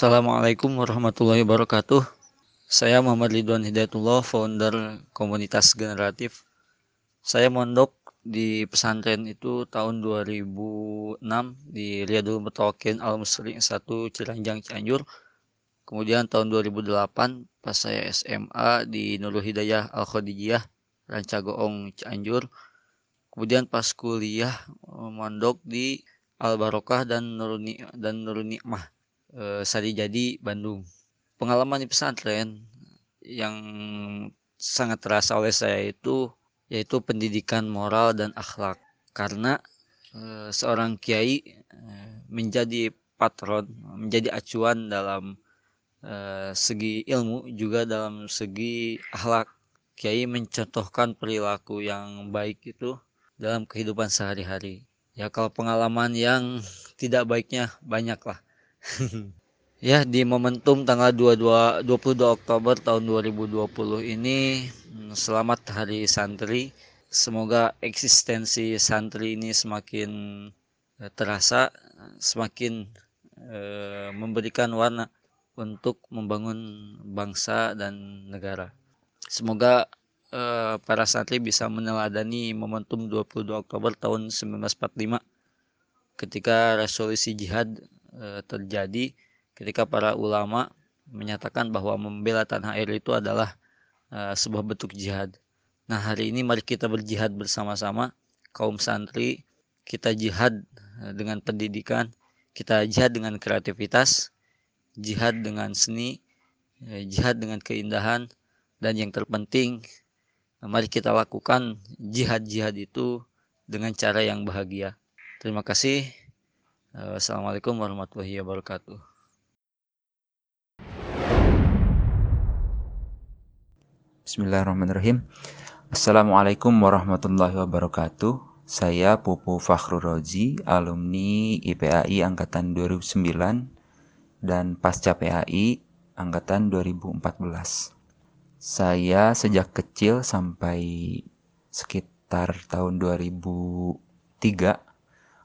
Assalamualaikum warahmatullahi wabarakatuh. Saya Muhammad Ridwan Hidayatullah, founder komunitas generatif. Saya mondok di pesantren itu tahun 2006 di Riyadul Mutawakin Al Muslim 1 Ciranjang Cianjur. Kemudian tahun 2008 pas saya SMA di Nurul Hidayah Al Khadijiyah Rancagoong Cianjur. Kemudian pas kuliah mondok di Al Barokah dan Nurul dan Nurul Nikmah eh, Sari Jadi Bandung. Pengalaman di pesantren yang sangat terasa oleh saya itu yaitu pendidikan moral dan akhlak karena e, seorang kiai e, menjadi patron, menjadi acuan dalam e, segi ilmu juga dalam segi akhlak. Kiai mencontohkan perilaku yang baik itu dalam kehidupan sehari-hari. Ya kalau pengalaman yang tidak baiknya banyak lah. Ya, di momentum tanggal 22, 22 Oktober tahun 2020 ini hmm, selamat Hari Santri. Semoga eksistensi santri ini semakin eh, terasa, semakin eh, memberikan warna untuk membangun bangsa dan negara. Semoga eh, para santri bisa meneladani momentum 22 Oktober tahun 1945 ketika resolusi jihad eh, terjadi ketika para ulama menyatakan bahwa membela tanah air itu adalah uh, sebuah bentuk jihad. Nah, hari ini mari kita berjihad bersama-sama kaum santri, kita jihad uh, dengan pendidikan, kita jihad dengan kreativitas, jihad dengan seni, jihad dengan keindahan dan yang terpenting mari kita lakukan jihad-jihad itu dengan cara yang bahagia. Terima kasih. Assalamualaikum warahmatullahi wabarakatuh. Bismillahirrahmanirrahim. Assalamualaikum warahmatullahi wabarakatuh. Saya Pupu Fakhrul Rozi, alumni IPAI angkatan 2009 dan pasca PAI angkatan 2014. Saya sejak kecil sampai sekitar tahun 2003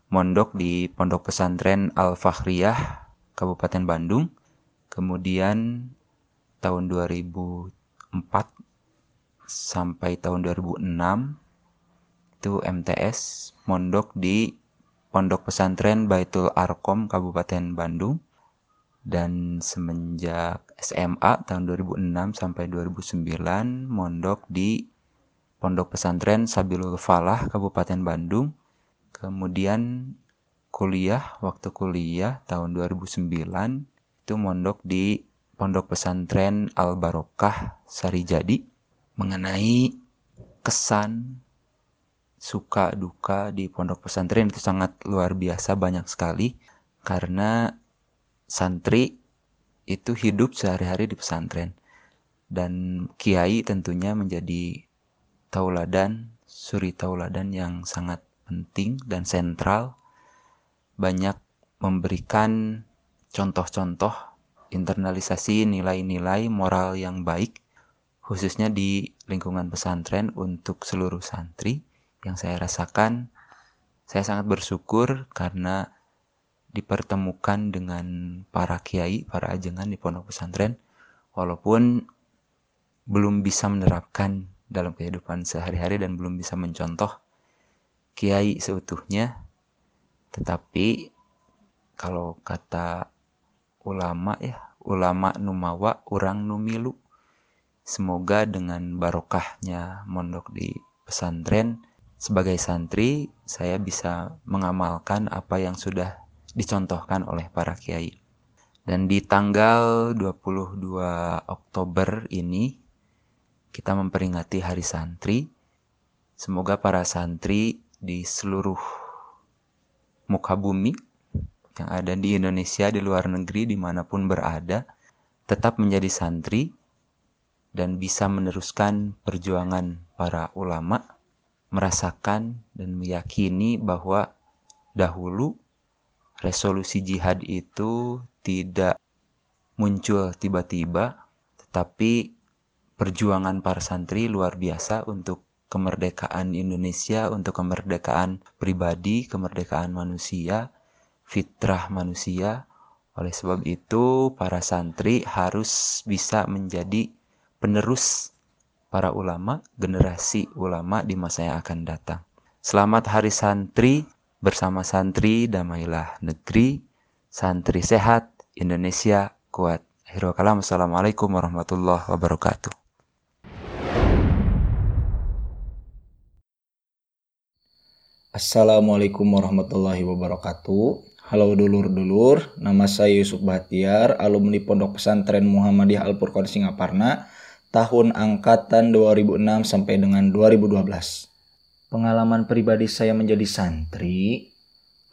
mondok di Pondok Pesantren Al Fakhriyah Kabupaten Bandung. Kemudian tahun 2004 sampai tahun 2006 itu MTS mondok di Pondok Pesantren Baitul Arkom Kabupaten Bandung dan semenjak SMA tahun 2006 sampai 2009 mondok di Pondok Pesantren Sabilul Falah Kabupaten Bandung kemudian kuliah waktu kuliah tahun 2009 itu mondok di Pondok Pesantren Al Barokah Sari Jadi mengenai kesan suka duka di pondok pesantren. Itu sangat luar biasa banyak sekali. Karena santri itu hidup sehari-hari di pesantren. Dan kiai tentunya menjadi tauladan suri tauladan yang sangat penting dan sentral. Banyak memberikan contoh-contoh internalisasi nilai-nilai moral yang baik khususnya di lingkungan pesantren untuk seluruh santri yang saya rasakan. Saya sangat bersyukur karena dipertemukan dengan para kiai, para ajengan di pondok pesantren walaupun belum bisa menerapkan dalam kehidupan sehari-hari dan belum bisa mencontoh kiai seutuhnya tetapi kalau kata ulama ya ulama numawa orang numilu Semoga dengan barokahnya mondok di pesantren sebagai santri saya bisa mengamalkan apa yang sudah dicontohkan oleh para kiai. Dan di tanggal 22 Oktober ini kita memperingati Hari Santri. Semoga para santri di seluruh muka bumi yang ada di Indonesia, di luar negeri, di mana pun berada, tetap menjadi santri dan bisa meneruskan perjuangan para ulama, merasakan dan meyakini bahwa dahulu resolusi jihad itu tidak muncul tiba-tiba, tetapi perjuangan para santri luar biasa untuk kemerdekaan Indonesia, untuk kemerdekaan pribadi, kemerdekaan manusia, fitrah manusia, Oleh sebab itu, para santri harus bisa menjadi penerus para ulama, generasi ulama di masa yang akan datang. Selamat Hari Santri, bersama santri damailah negeri, santri sehat, Indonesia kuat. Assalamualaikum warahmatullahi wabarakatuh. Assalamualaikum warahmatullahi wabarakatuh. Halo dulur-dulur, nama saya Yusuf Bahtiar, alumni Pondok Pesantren Muhammadiyah Al-Furqan Singaparna, tahun angkatan 2006 sampai dengan 2012. Pengalaman pribadi saya menjadi santri,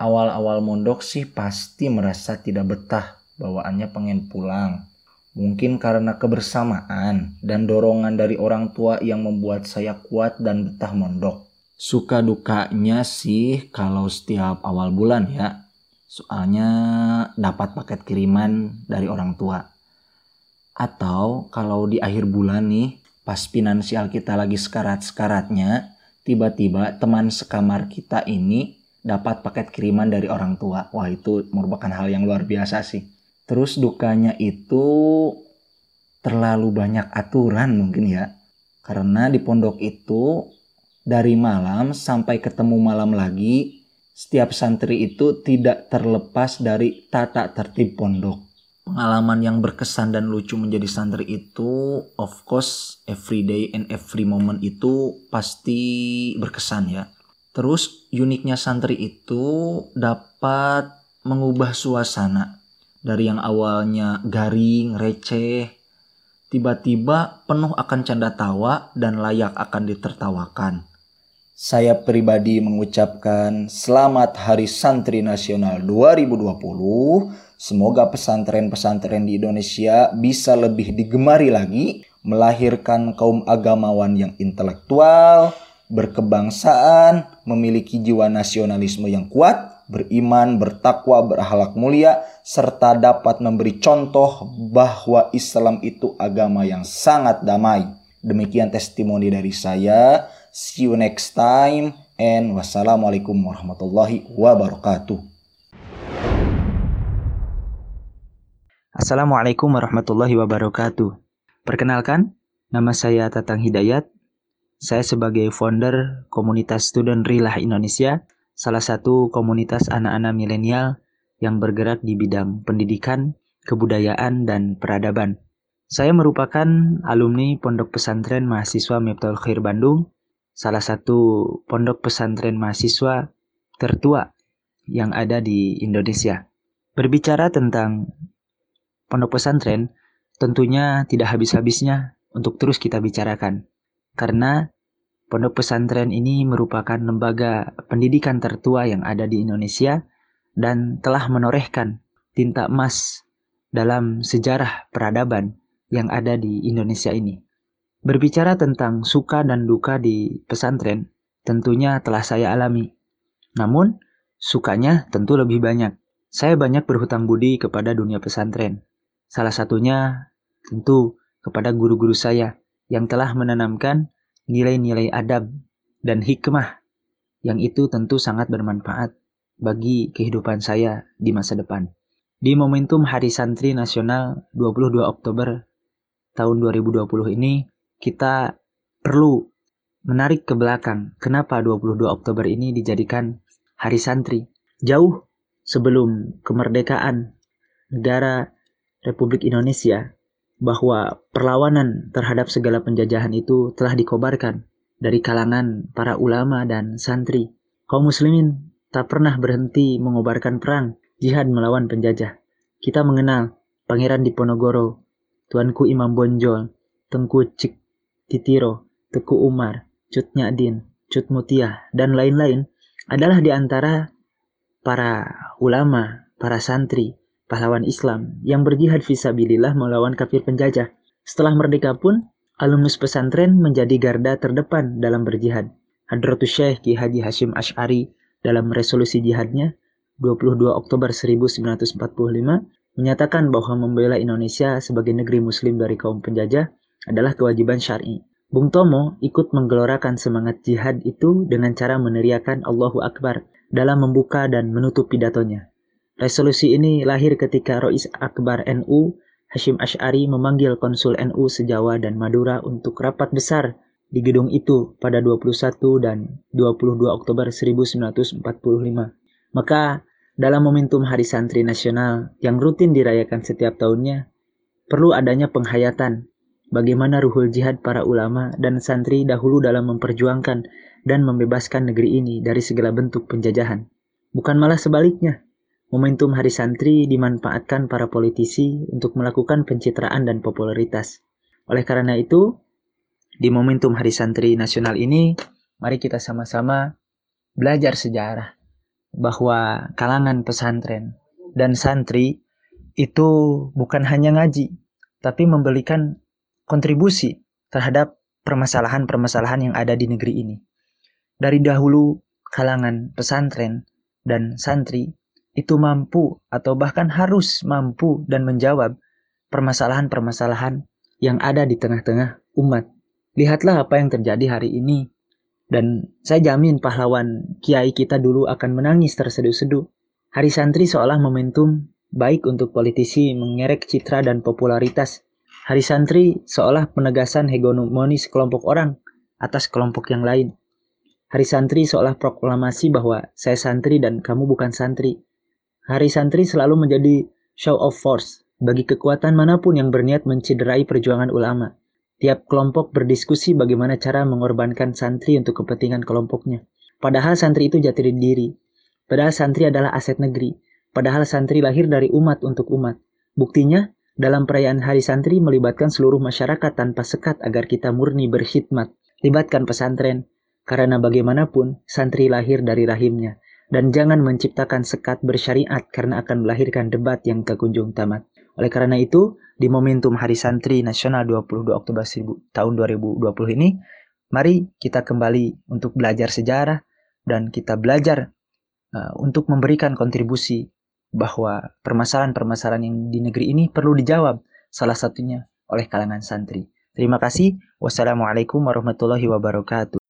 awal-awal mondok sih pasti merasa tidak betah, bawaannya pengen pulang. Mungkin karena kebersamaan dan dorongan dari orang tua yang membuat saya kuat dan betah mondok. Suka dukanya sih kalau setiap awal bulan ya, soalnya dapat paket kiriman dari orang tua. Atau kalau di akhir bulan nih, pas finansial kita lagi sekarat-sekaratnya, tiba-tiba teman sekamar kita ini dapat paket kiriman dari orang tua. Wah itu merupakan hal yang luar biasa sih. Terus dukanya itu terlalu banyak aturan mungkin ya. Karena di pondok itu dari malam sampai ketemu malam lagi setiap santri itu tidak terlepas dari tata tertib pondok. Pengalaman yang berkesan dan lucu menjadi santri itu, of course, every day and every moment itu pasti berkesan ya. Terus uniknya santri itu dapat mengubah suasana dari yang awalnya garing, receh, tiba-tiba penuh akan canda tawa dan layak akan ditertawakan saya pribadi mengucapkan selamat Hari Santri Nasional 2020. Semoga pesantren-pesantren di Indonesia bisa lebih digemari lagi, melahirkan kaum agamawan yang intelektual, berkebangsaan, memiliki jiwa nasionalisme yang kuat, beriman, bertakwa, berakhlak mulia, serta dapat memberi contoh bahwa Islam itu agama yang sangat damai. Demikian testimoni dari saya. See you next time and wassalamualaikum warahmatullahi wabarakatuh. Assalamualaikum warahmatullahi wabarakatuh. Perkenalkan, nama saya Tatang Hidayat. Saya sebagai founder komunitas Student Rilah Indonesia, salah satu komunitas anak-anak milenial yang bergerak di bidang pendidikan, kebudayaan, dan peradaban. Saya merupakan alumni Pondok Pesantren Mahasiswa Miftahul Khair Bandung salah satu pondok pesantren mahasiswa tertua yang ada di Indonesia. Berbicara tentang pondok pesantren, tentunya tidak habis-habisnya untuk terus kita bicarakan. Karena pondok pesantren ini merupakan lembaga pendidikan tertua yang ada di Indonesia dan telah menorehkan tinta emas dalam sejarah peradaban yang ada di Indonesia ini. Berbicara tentang suka dan duka di pesantren, tentunya telah saya alami. Namun, sukanya tentu lebih banyak. Saya banyak berhutang budi kepada dunia pesantren. Salah satunya tentu kepada guru-guru saya yang telah menanamkan nilai-nilai adab dan hikmah yang itu tentu sangat bermanfaat bagi kehidupan saya di masa depan. Di momentum Hari Santri Nasional 22 Oktober tahun 2020 ini, kita perlu menarik ke belakang kenapa 22 Oktober ini dijadikan Hari Santri. Jauh sebelum kemerdekaan negara Republik Indonesia bahwa perlawanan terhadap segala penjajahan itu telah dikobarkan dari kalangan para ulama dan santri. Kaum muslimin tak pernah berhenti mengobarkan perang jihad melawan penjajah. Kita mengenal Pangeran Diponegoro, Tuanku Imam Bonjol, Tengku Cik Titiro, Teku Umar, Cut Nyadin, Cut Mutia, dan lain-lain adalah di antara para ulama, para santri, pahlawan Islam yang berjihad visabilillah melawan kafir penjajah. Setelah merdeka pun, alumnus pesantren menjadi garda terdepan dalam berjihad. Hadratus Syekh Ki Haji Hashim Ash'ari dalam resolusi jihadnya 22 Oktober 1945 menyatakan bahwa membela Indonesia sebagai negeri muslim dari kaum penjajah adalah kewajiban syar'i. Bung Tomo ikut menggelorakan semangat jihad itu dengan cara meneriakan Allahu Akbar dalam membuka dan menutup pidatonya. Resolusi ini lahir ketika Rois Akbar NU Hashim Ash'ari memanggil konsul NU sejawa dan Madura untuk rapat besar di gedung itu pada 21 dan 22 Oktober 1945. Maka dalam momentum Hari Santri Nasional yang rutin dirayakan setiap tahunnya, perlu adanya penghayatan bagaimana ruhul jihad para ulama dan santri dahulu dalam memperjuangkan dan membebaskan negeri ini dari segala bentuk penjajahan. Bukan malah sebaliknya, momentum Hari Santri dimanfaatkan para politisi untuk melakukan pencitraan dan popularitas. Oleh karena itu, di momentum Hari Santri Nasional ini, mari kita sama-sama belajar sejarah bahwa kalangan pesantren dan santri itu bukan hanya ngaji, tapi memberikan kontribusi terhadap permasalahan-permasalahan yang ada di negeri ini. Dari dahulu, kalangan pesantren dan santri itu mampu atau bahkan harus mampu dan menjawab permasalahan-permasalahan yang ada di tengah-tengah umat Lihatlah apa yang terjadi hari ini. Dan saya jamin pahlawan kiai kita dulu akan menangis terseduh-seduh. Hari santri seolah momentum baik untuk politisi mengerek citra dan popularitas. Hari santri seolah penegasan hegemoni sekelompok orang atas kelompok yang lain. Hari santri seolah proklamasi bahwa saya santri dan kamu bukan santri. Hari santri selalu menjadi show of force bagi kekuatan mana pun yang berniat mencederai perjuangan ulama. Tiap kelompok berdiskusi bagaimana cara mengorbankan santri untuk kepentingan kelompoknya. Padahal santri itu jati diri. Padahal santri adalah aset negeri. Padahal santri lahir dari umat untuk umat. Buktinya, dalam perayaan Hari Santri melibatkan seluruh masyarakat tanpa sekat agar kita murni berkhidmat. Libatkan pesantren, karena bagaimanapun santri lahir dari rahimnya. Dan jangan menciptakan sekat bersyariat karena akan melahirkan debat yang kekunjung tamat. Oleh karena itu, di momentum Hari Santri Nasional 22 Oktober 1000, tahun 2020 ini, mari kita kembali untuk belajar sejarah dan kita belajar uh, untuk memberikan kontribusi bahwa permasalahan-permasalahan yang di negeri ini perlu dijawab salah satunya oleh kalangan santri. Terima kasih. Wassalamualaikum warahmatullahi wabarakatuh.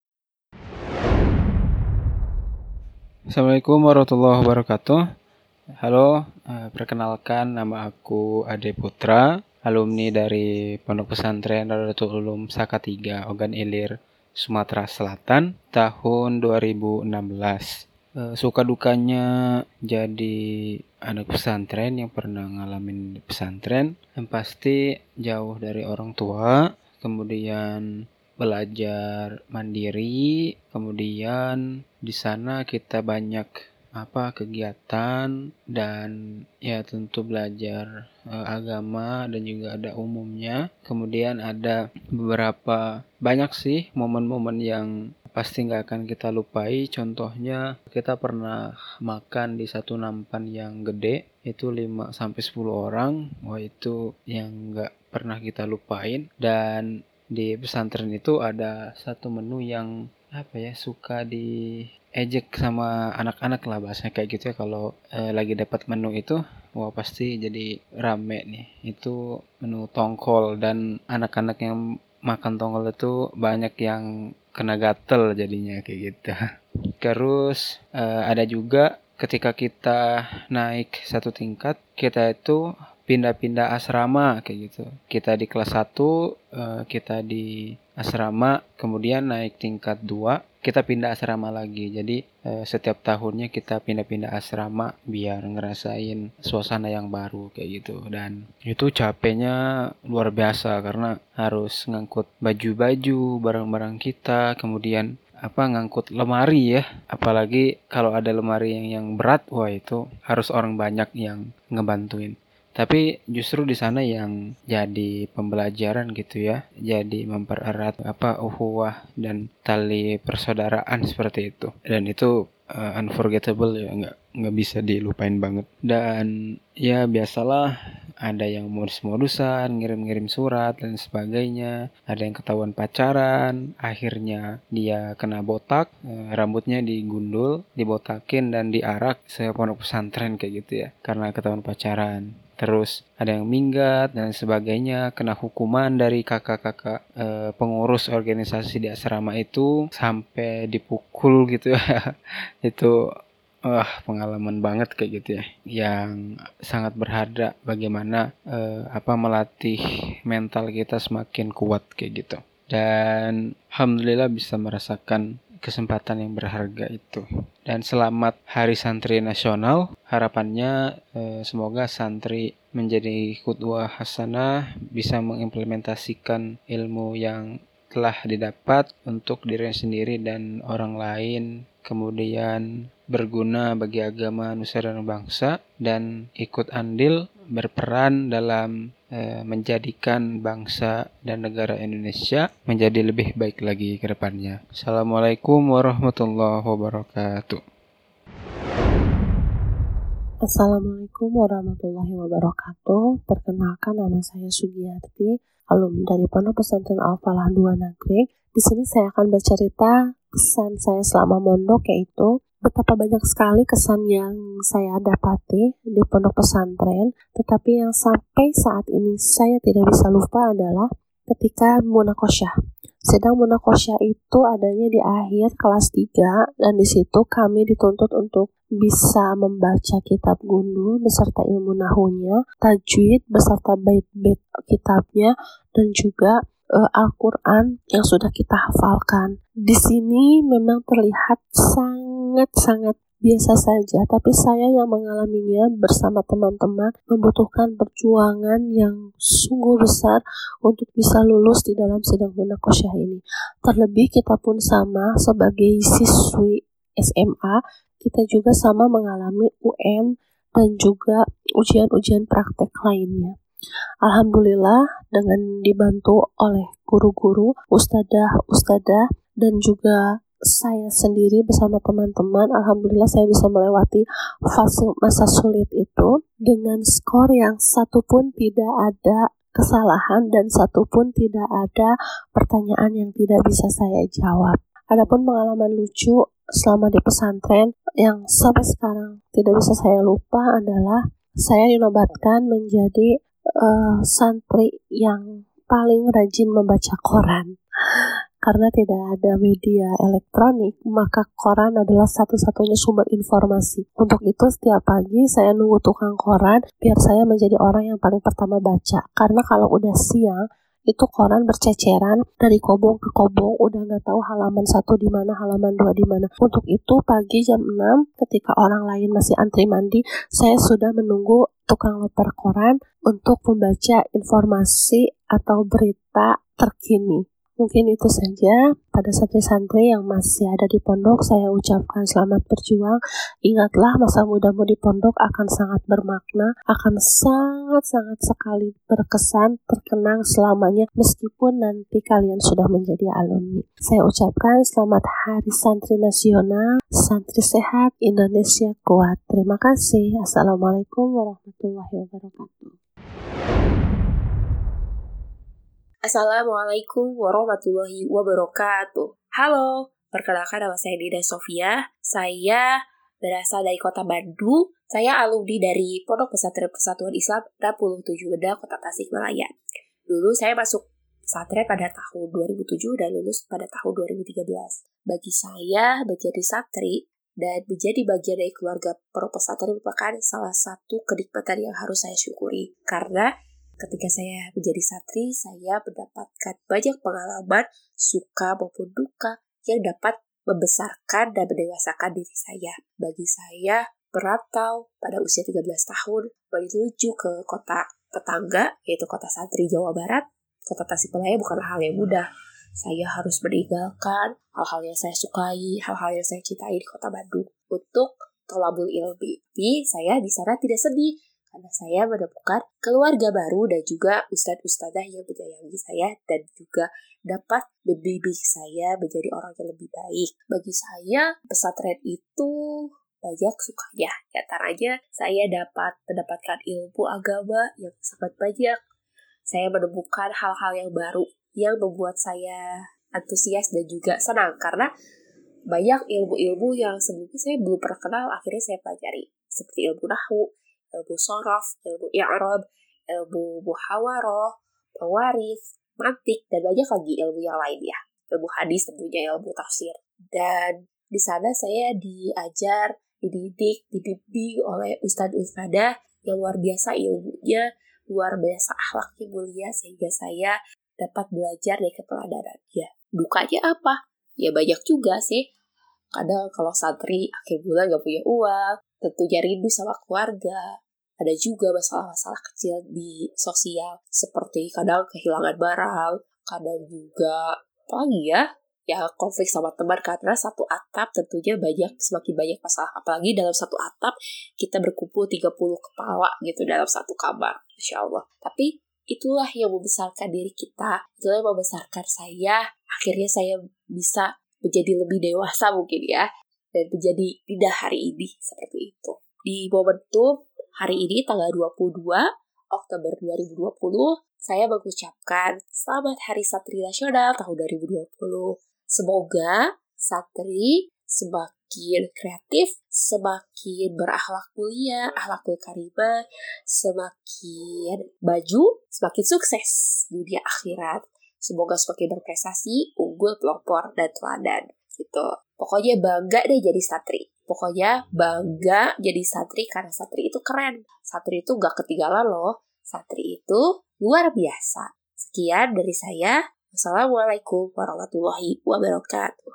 Assalamualaikum warahmatullahi wabarakatuh. Halo, uh, perkenalkan nama aku Ade Putra, alumni dari Pondok Pesantren Radatul Ulum Saka 3 Ogan Ilir, Sumatera Selatan tahun 2016. Uh, eh, suka dukanya jadi anak pesantren yang pernah ngalamin pesantren, yang pasti jauh dari orang tua, kemudian belajar mandiri, kemudian di sana kita banyak apa kegiatan dan ya tentu belajar e, agama dan juga ada umumnya. Kemudian ada beberapa banyak sih momen-momen yang pasti nggak akan kita lupai. Contohnya kita pernah makan di satu nampan yang gede itu 5 sampai 10 orang. Wah itu yang nggak pernah kita lupain. Dan di pesantren itu ada satu menu yang apa ya suka di ejek sama anak-anak lah bahasanya kayak gitu ya. Kalau eh, lagi dapat menu itu wah pasti jadi rame nih. Itu menu tongkol dan anak-anak yang makan tongkol itu banyak yang kena gatel jadinya kayak gitu. Terus eh, ada juga ketika kita naik satu tingkat kita itu pindah-pindah asrama kayak gitu. Kita di kelas 1 eh, kita di asrama kemudian naik tingkat 2 kita pindah asrama lagi. Jadi eh, setiap tahunnya kita pindah-pindah asrama biar ngerasain suasana yang baru kayak gitu. Dan itu capeknya luar biasa karena harus ngangkut baju-baju, barang-barang kita, kemudian apa ngangkut lemari ya apalagi kalau ada lemari yang yang berat wah itu harus orang banyak yang ngebantuin tapi justru di sana yang jadi pembelajaran gitu ya jadi mempererat apa uhuwah dan tali persaudaraan seperti itu. Dan itu uh, unforgettable ya nggak nggak bisa dilupain banget. Dan ya biasalah ada yang modus-modusan ngirim-ngirim surat dan sebagainya. Ada yang ketahuan pacaran akhirnya dia kena botak e, rambutnya digundul dibotakin dan diarak saya pondok pesantren kayak gitu ya. Karena ketahuan pacaran terus ada yang minggat dan sebagainya kena hukuman dari kakak-kakak e, pengurus organisasi di asrama itu sampai dipukul gitu ya itu Wah, pengalaman banget kayak gitu ya. Yang sangat berharga bagaimana eh, apa melatih mental kita semakin kuat kayak gitu. Dan alhamdulillah bisa merasakan kesempatan yang berharga itu. Dan selamat Hari Santri Nasional. Harapannya eh, semoga santri menjadi kudwah hasanah, bisa mengimplementasikan ilmu yang telah didapat untuk diri sendiri dan orang lain, kemudian berguna bagi agama nusa dan bangsa dan ikut andil berperan dalam menjadikan bangsa dan negara Indonesia menjadi lebih baik lagi ke depannya. Assalamualaikum warahmatullahi wabarakatuh. Assalamualaikum warahmatullahi wabarakatuh. Perkenalkan nama saya Sugiyarti, alumni dari Pondok Pesantren Al-Falah 2 Nagreg. Di sini saya akan bercerita kesan saya selama mondok yaitu betapa banyak sekali kesan yang saya dapati di pondok pesantren, tetapi yang sampai saat ini saya tidak bisa lupa adalah ketika munakosyah. Sedang munakosyah itu adanya di akhir kelas 3 dan di situ kami dituntut untuk bisa membaca kitab gundul beserta ilmu nahunya, tajwid beserta bait-bait kitabnya dan juga uh, Al-Quran yang sudah kita hafalkan. Di sini memang terlihat sangat-sangat biasa saja, tapi saya yang mengalaminya bersama teman-teman membutuhkan perjuangan yang sungguh besar untuk bisa lulus di dalam sidang munakosyah ini. Terlebih kita pun sama sebagai siswi SMA, kita juga sama mengalami UN dan juga ujian-ujian praktek lainnya. Alhamdulillah dengan dibantu oleh guru-guru, ustadzah-ustadzah dan juga saya sendiri bersama teman-teman, alhamdulillah saya bisa melewati fase masa sulit itu dengan skor yang satu pun tidak ada kesalahan dan satu pun tidak ada pertanyaan yang tidak bisa saya jawab. Adapun pengalaman lucu selama di pesantren yang sampai sekarang tidak bisa saya lupa adalah saya dinobatkan menjadi uh, santri yang paling rajin membaca koran. Karena tidak ada media elektronik, maka koran adalah satu-satunya sumber informasi. Untuk itu, setiap pagi saya nunggu tukang koran biar saya menjadi orang yang paling pertama baca. Karena kalau udah siang, itu koran berceceran dari kobong ke kobong udah nggak tahu halaman satu di mana halaman dua di mana. Untuk itu pagi jam 6 ketika orang lain masih antri mandi saya sudah menunggu tukang loper koran untuk membaca informasi atau berita terkini Mungkin itu saja pada santri-santri yang masih ada di pondok saya ucapkan selamat berjuang. Ingatlah masa mudamu di pondok akan sangat bermakna, akan sangat-sangat sekali berkesan, terkenang selamanya meskipun nanti kalian sudah menjadi alumni. Saya ucapkan selamat Hari Santri Nasional, Santri Sehat, Indonesia Kuat. Terima kasih. Assalamualaikum warahmatullahi wabarakatuh. Assalamualaikum warahmatullahi wabarakatuh. Halo, perkenalkan nama saya Dida Sofia. Saya berasal dari kota Bandung. Saya alumni dari Pondok Pesantren Persatuan Islam 67 Beda, Kota Tasikmalaya. Dulu saya masuk pesantren pada tahun 2007 dan lulus pada tahun 2013. Bagi saya, menjadi santri dan menjadi bagian dari keluarga Pondok Pesantren merupakan salah satu kenikmatan yang harus saya syukuri. Karena Ketika saya menjadi santri, saya mendapatkan banyak pengalaman suka maupun duka yang dapat membesarkan dan mendewasakan diri saya. Bagi saya, merantau pada usia 13 tahun menuju ke kota tetangga, yaitu kota santri Jawa Barat, kota Tasikmalaya bukanlah hal yang mudah. Saya harus meninggalkan hal-hal yang saya sukai, hal-hal yang saya cintai di kota Bandung untuk tolabul ilmi. Tapi saya di sana tidak sedih karena saya menemukan keluarga baru dan juga ustadz-ustadzah yang menyayangi saya dan juga dapat membimbing saya menjadi orang yang lebih baik. Bagi saya, pesantren itu banyak sukanya. Di antaranya, saya dapat mendapatkan ilmu agama yang sangat banyak. Saya menemukan hal-hal yang baru yang membuat saya antusias dan juga senang karena banyak ilmu-ilmu yang sebelumnya saya belum pernah kenal akhirnya saya pelajari seperti ilmu nahu, ilmu sorof, ilmu i'rab, ilmu muhawaroh, pewaris, mantik, dan banyak lagi ilmu yang lain ya. Ilmu hadis tentunya ilmu tafsir. Dan di sana saya diajar dididik, dibimbing oleh ustadz ustadzah yang luar biasa ilmunya, luar biasa akhlaknya mulia sehingga saya dapat belajar dari keteladanan Dukanya apa? Ya banyak juga sih. Kadang kalau santri akhir bulan gak punya uang, tentunya rindu sama keluarga. Ada juga masalah-masalah kecil di sosial, seperti kadang kehilangan barang, kadang juga apa lagi ya, ya konflik sama teman karena satu atap tentunya banyak semakin banyak masalah. Apalagi dalam satu atap kita berkumpul 30 kepala gitu dalam satu kamar Masya Allah. Tapi itulah yang membesarkan diri kita itulah yang membesarkan saya. Akhirnya saya bisa menjadi lebih dewasa mungkin ya dan menjadi lidah hari ini seperti itu di momentum hari ini tanggal 22 Oktober 2020 saya mengucapkan selamat Hari Satri Nasional tahun 2020 Semoga Satri semakin kreatif, semakin berakhlak mulia, akhlakul karimah, semakin baju, semakin sukses dunia akhirat. Semoga semakin berprestasi, unggul, pelopor, dan teladan. Gitu. Pokoknya bangga deh jadi satri. Pokoknya bangga jadi satri karena satri itu keren. Satri itu gak ketinggalan loh. Satri itu luar biasa. Sekian dari saya. Wassalamualaikum warahmatullahi wabarakatuh.